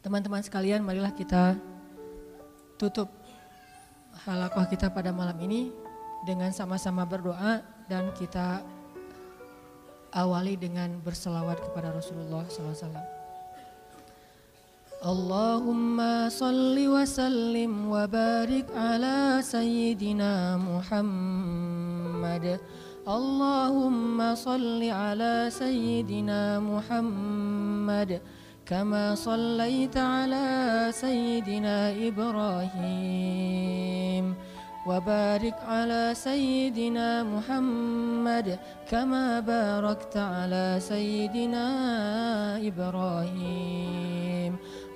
Teman-teman sekalian, marilah kita tutup halakoh kita pada malam ini dengan sama-sama berdoa dan kita awali dengan berselawat kepada Rasulullah SAW. Allahumma salli wa sallim wa barik ala sayyidina Muhammad. Allahumma salli ala sayyidina Muhammad. كما صليت على سيدنا إبراهيم وبارك على سيدنا محمد كما باركت على سيدنا إبراهيم.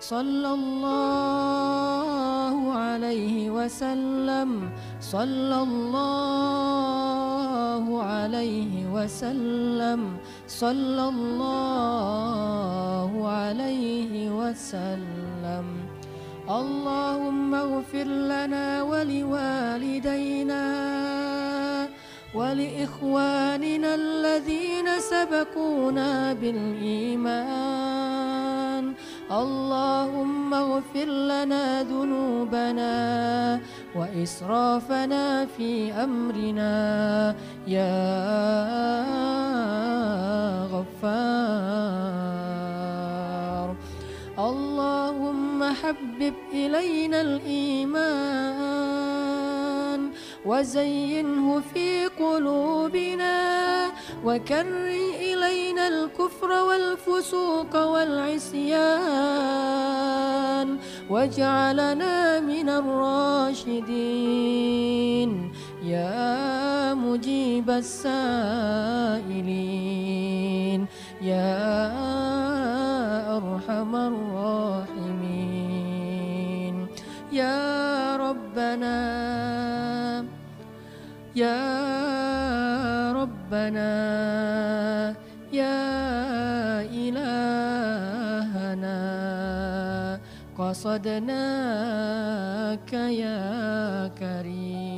صلى الله عليه وسلم. صلى الله عليه وسلم. صلى الله عليه وسلم. اللهم اغفر لنا ولوالدينا ولإخواننا الذين سبقونا بالإيمان. اللهم اغفر لنا ذنوبنا وإسرافنا في أمرنا. يا غفار. اللهم حبب إلينا الإيمان. وزينه في قلوبنا وكره إلينا الكفر والفسوق والعصيان واجعلنا من الراشدين. يا مجيب السائلين يا أرحم الراحمين. يا ربنا يا ربنا يا إلهنا قصدناك يا كريم.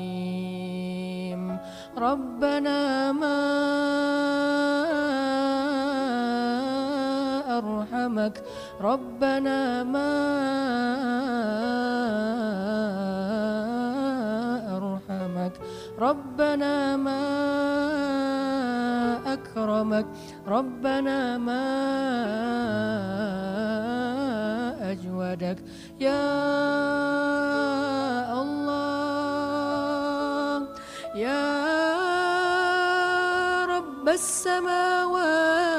ربنا ما أرحمك ربنا ما ربنا ما أكرمك ربنا ما أجودك. يا الله يا رب السماوات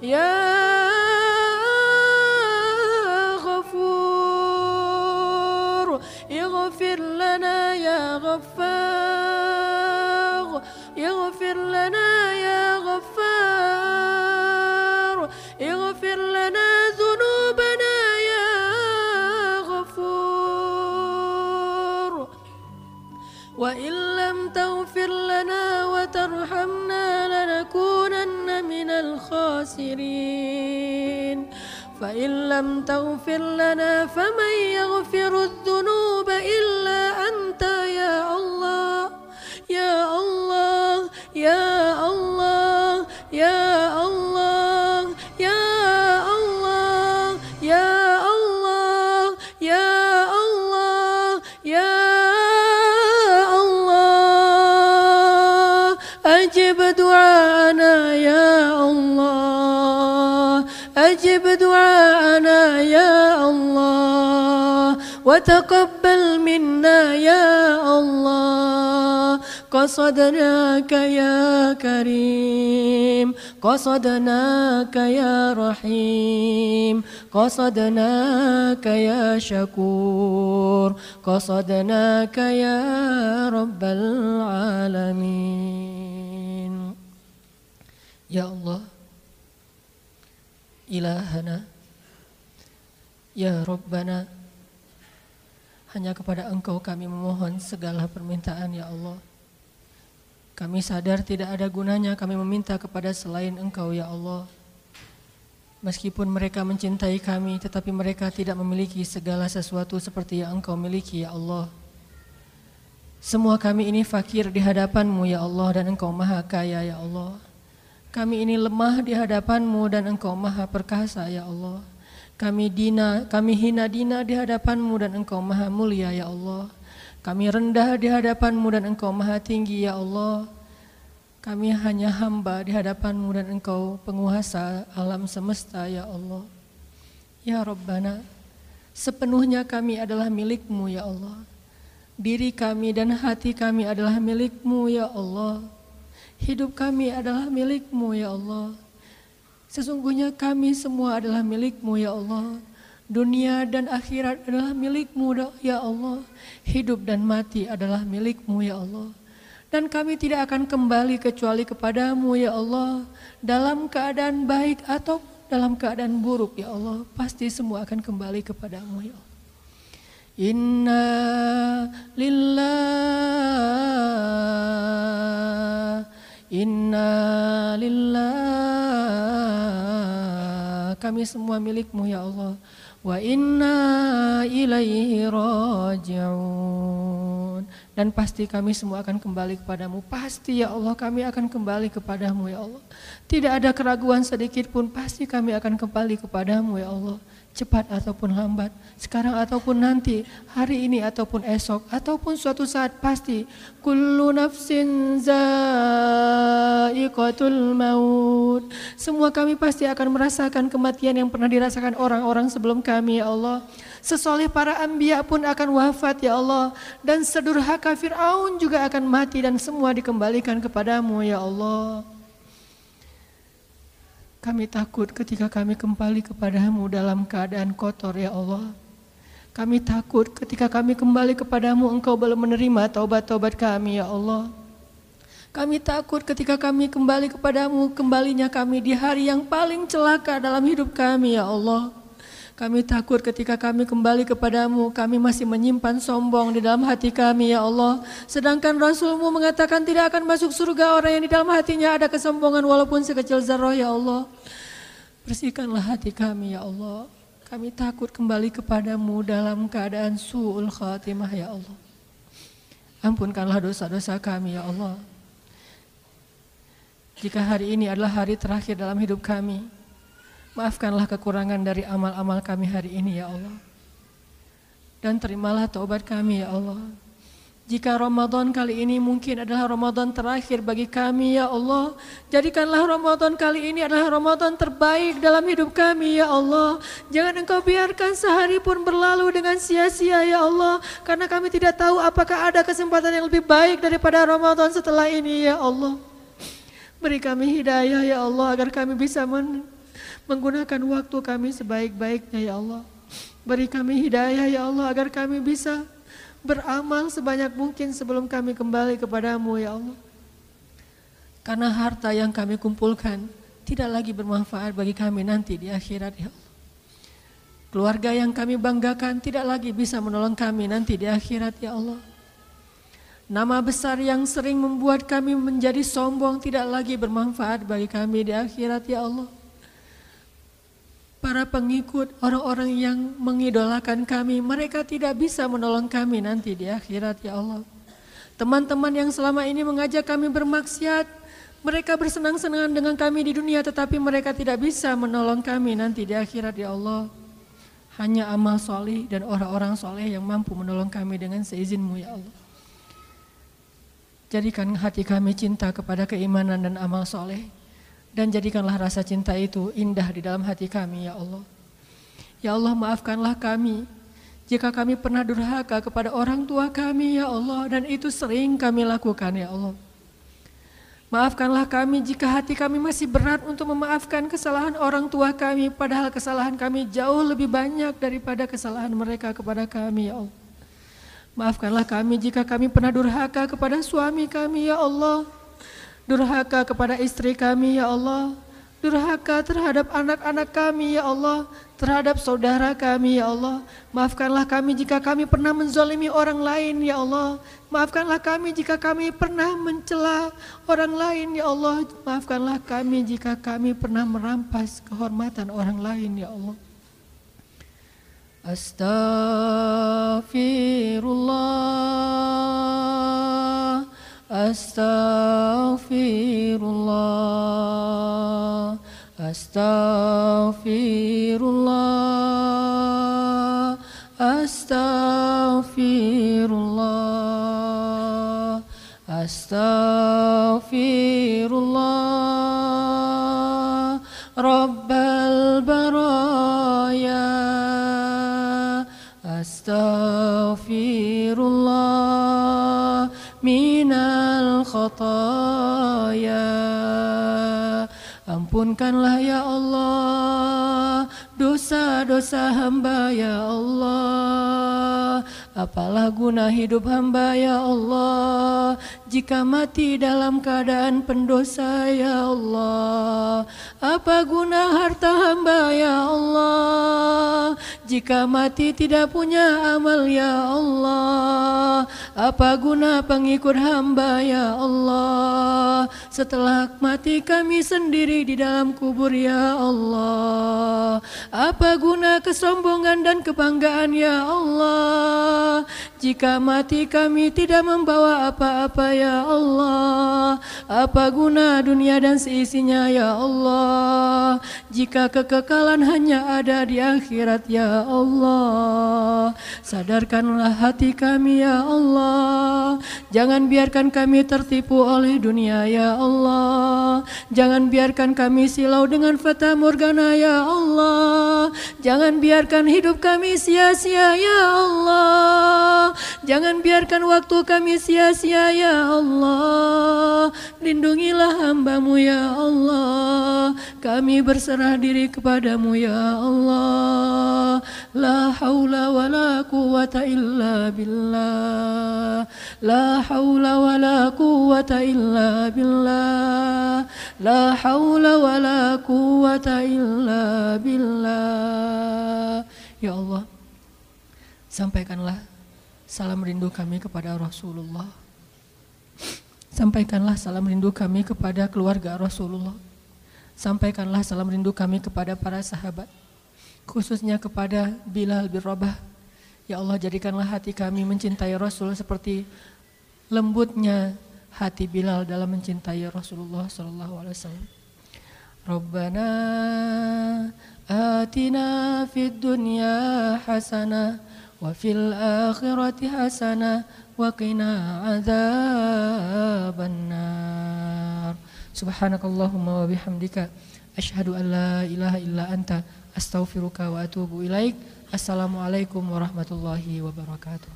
Yeah. وإن لم تغفر لنا وترحمنا لنكونن من الخاسرين. فإن لم تغفر لنا فمن يغفر الذنوب إلا أنت أجب دعانا يا الله. أجب دعانا يا الله. وتقبل منا يا الله. قصدناك يا كريم. قصدناك يا رحيم. قصدناك يا شكور. قصدناك يا رب العالمين. Ya Allah ilahana Ya Rabbana Hanya kepada engkau kami memohon segala permintaan ya Allah. Kami sadar tidak ada gunanya kami meminta kepada selain engkau ya Allah. Meskipun mereka mencintai kami tetapi mereka tidak memiliki segala sesuatu seperti yang engkau miliki ya Allah. Semua kami ini fakir di hadapanmu ya Allah dan engkau maha kaya ya Allah. Kami ini lemah di hadapanmu dan Engkau maha perkasa ya Allah. Kami dina, kami hina dina di hadapanmu dan engkau maha mulia ya Allah. Kami rendah di hadapanmu dan engkau maha tinggi ya Allah. Kami hanya hamba di hadapanmu dan engkau penguasa alam semesta ya Allah. Ya Rabbana, sepenuhnya kami adalah milikmu ya Allah. Diri kami dan hati kami adalah milikmu ya Allah. Hidup kami adalah milikmu ya Allah. Sesungguhnya kami semua adalah milikmu ya Allah. Dunia dan akhirat adalah milikmu ya Allah. Hidup dan mati adalah milikmu ya Allah. Dan kami tidak akan kembali kecuali kepadamu ya Allah. Dalam keadaan baik atau dalam keadaan buruk ya Allah. Pasti semua akan kembali kepadamu ya Allah. Inna lillah Inna lillah Kami semua milikmu ya Allah. Wa inna ilaihi raji'un. Dan pasti kami semua akan kembali kepadamu. Pasti ya Allah kami akan kembali kepadamu ya Allah. Tidak ada keraguan sedikit pun Pasti kami akan kembali kepadamu ya Allah cepat ataupun lambat, sekarang ataupun nanti, hari ini ataupun esok, ataupun suatu saat pasti. Kullu nafsin za'iqatul maut. Semua kami pasti akan merasakan kematian yang pernah dirasakan orang-orang sebelum kami ya Allah. Sesoleh para ambia pun akan wafat ya Allah. Dan sedurhaka Fir'aun juga akan mati dan semua dikembalikan kepadamu ya Allah. Kami takut ketika kami kembali kepadamu dalam keadaan kotor ya Allah. Kami takut ketika kami kembali kepadamu engkau belum menerima taubat-taubat kami ya Allah. Kami takut ketika kami kembali kepadamu kembalinya kami di hari yang paling celaka dalam hidup kami ya Allah. Kami takut ketika kami kembali kepadamu, kami masih menyimpan sombong di dalam hati kami ya Allah. Sedangkan Rasulmu mengatakan tidak akan masuk surga orang yang di dalam hatinya ada kesombongan walaupun sekecil zarah ya Allah. Bersihkanlah hati kami ya Allah. Kami takut kembali kepadamu dalam keadaan su'ul khatimah ya Allah. Ampunkanlah dosa-dosa kami ya Allah. Jika hari ini adalah hari terakhir dalam hidup kami, Maafkanlah kekurangan dari amal-amal kami hari ini ya Allah. Dan terimalah taubat kami ya Allah. Jika Ramadan kali ini mungkin adalah Ramadan terakhir bagi kami ya Allah. Jadikanlah Ramadan kali ini adalah Ramadan terbaik dalam hidup kami ya Allah. Jangan engkau biarkan sehari pun berlalu dengan sia-sia ya Allah. Karena kami tidak tahu apakah ada kesempatan yang lebih baik daripada Ramadan setelah ini ya Allah. Beri kami hidayah ya Allah agar kami bisa men menggunakan waktu kami sebaik-baiknya ya Allah. Beri kami hidayah ya Allah agar kami bisa beramal sebanyak mungkin sebelum kami kembali kepadamu ya Allah. Karena harta yang kami kumpulkan tidak lagi bermanfaat bagi kami nanti di akhirat ya Allah. Keluarga yang kami banggakan tidak lagi bisa menolong kami nanti di akhirat ya Allah. Nama besar yang sering membuat kami menjadi sombong tidak lagi bermanfaat bagi kami di akhirat ya Allah para pengikut orang-orang yang mengidolakan kami, mereka tidak bisa menolong kami nanti di akhirat ya Allah. Teman-teman yang selama ini mengajak kami bermaksiat, mereka bersenang-senang dengan kami di dunia tetapi mereka tidak bisa menolong kami nanti di akhirat ya Allah. Hanya amal soleh dan orang-orang soleh yang mampu menolong kami dengan seizinmu ya Allah. Jadikan hati kami cinta kepada keimanan dan amal soleh dan jadikanlah rasa cinta itu indah di dalam hati kami ya Allah. Ya Allah maafkanlah kami jika kami pernah durhaka kepada orang tua kami ya Allah dan itu sering kami lakukan ya Allah. Maafkanlah kami jika hati kami masih berat untuk memaafkan kesalahan orang tua kami padahal kesalahan kami jauh lebih banyak daripada kesalahan mereka kepada kami ya Allah. Maafkanlah kami jika kami pernah durhaka kepada suami kami ya Allah durhaka kepada istri kami ya Allah, durhaka terhadap anak-anak kami ya Allah, terhadap saudara kami ya Allah. Maafkanlah kami jika kami pernah menzolimi orang lain ya Allah. Maafkanlah kami jika kami pernah mencela orang lain ya Allah. Maafkanlah kami jika kami pernah merampas kehormatan orang lain ya Allah. Astaghfirullah Astaghfirullah Astaghfirullah Rabbal baraya. Astaghfirullah minal khataya. Ampunkanlah ya Allah dosa-dosa hamba ya Allah. Apalah guna hidup hamba ya Allah Jika mati dalam keadaan pendosa ya Allah Apa guna harta hamba ya Allah Jika mati tidak punya amal ya Allah. Apa guna pengikut hamba ya Allah? Setelah mati kami sendiri di dalam kubur ya Allah. Apa guna kesombongan dan kebanggaan ya Allah? Jika mati kami tidak membawa apa-apa ya Allah. Apa guna dunia dan seisinya ya Allah? Jika kekekalan hanya ada di akhirat ya Allah. Sadarkanlah hati kami ya Allah. Jangan biarkan kami tertipu oleh dunia ya Allah. Jangan biarkan kami silau dengan fata morgana ya Allah. Jangan biarkan hidup kami sia-sia ya Allah. Jangan biarkan waktu kami sia-sia ya Allah. Lindungilah hambamu ya Allah. Kami berserah diri kepadamu ya Allah La quwata illa billah La haula wa la quwata illa billah La haula wa la quwata illa billah Ya Allah Sampaikanlah salam rindu kami kepada Rasulullah. Sampaikanlah salam rindu kami kepada keluarga Rasulullah. Sampaikanlah salam rindu kami kepada para sahabat khususnya kepada Bilal bin Rabah. Ya Allah jadikanlah hati kami mencintai Rasul seperti lembutnya hati Bilal dalam mencintai Rasulullah Sallallahu Alaihi Wasallam. Rabbana atina fid dunya hasanah wa fil akhirati hasanah wa qina adzabannar. Subhanakallahumma wa bihamdika asyhadu an la ilaha illa anta astaghfiruka wa atubu ilaik. Assalamualaikum warahmatullahi wabarakatuh.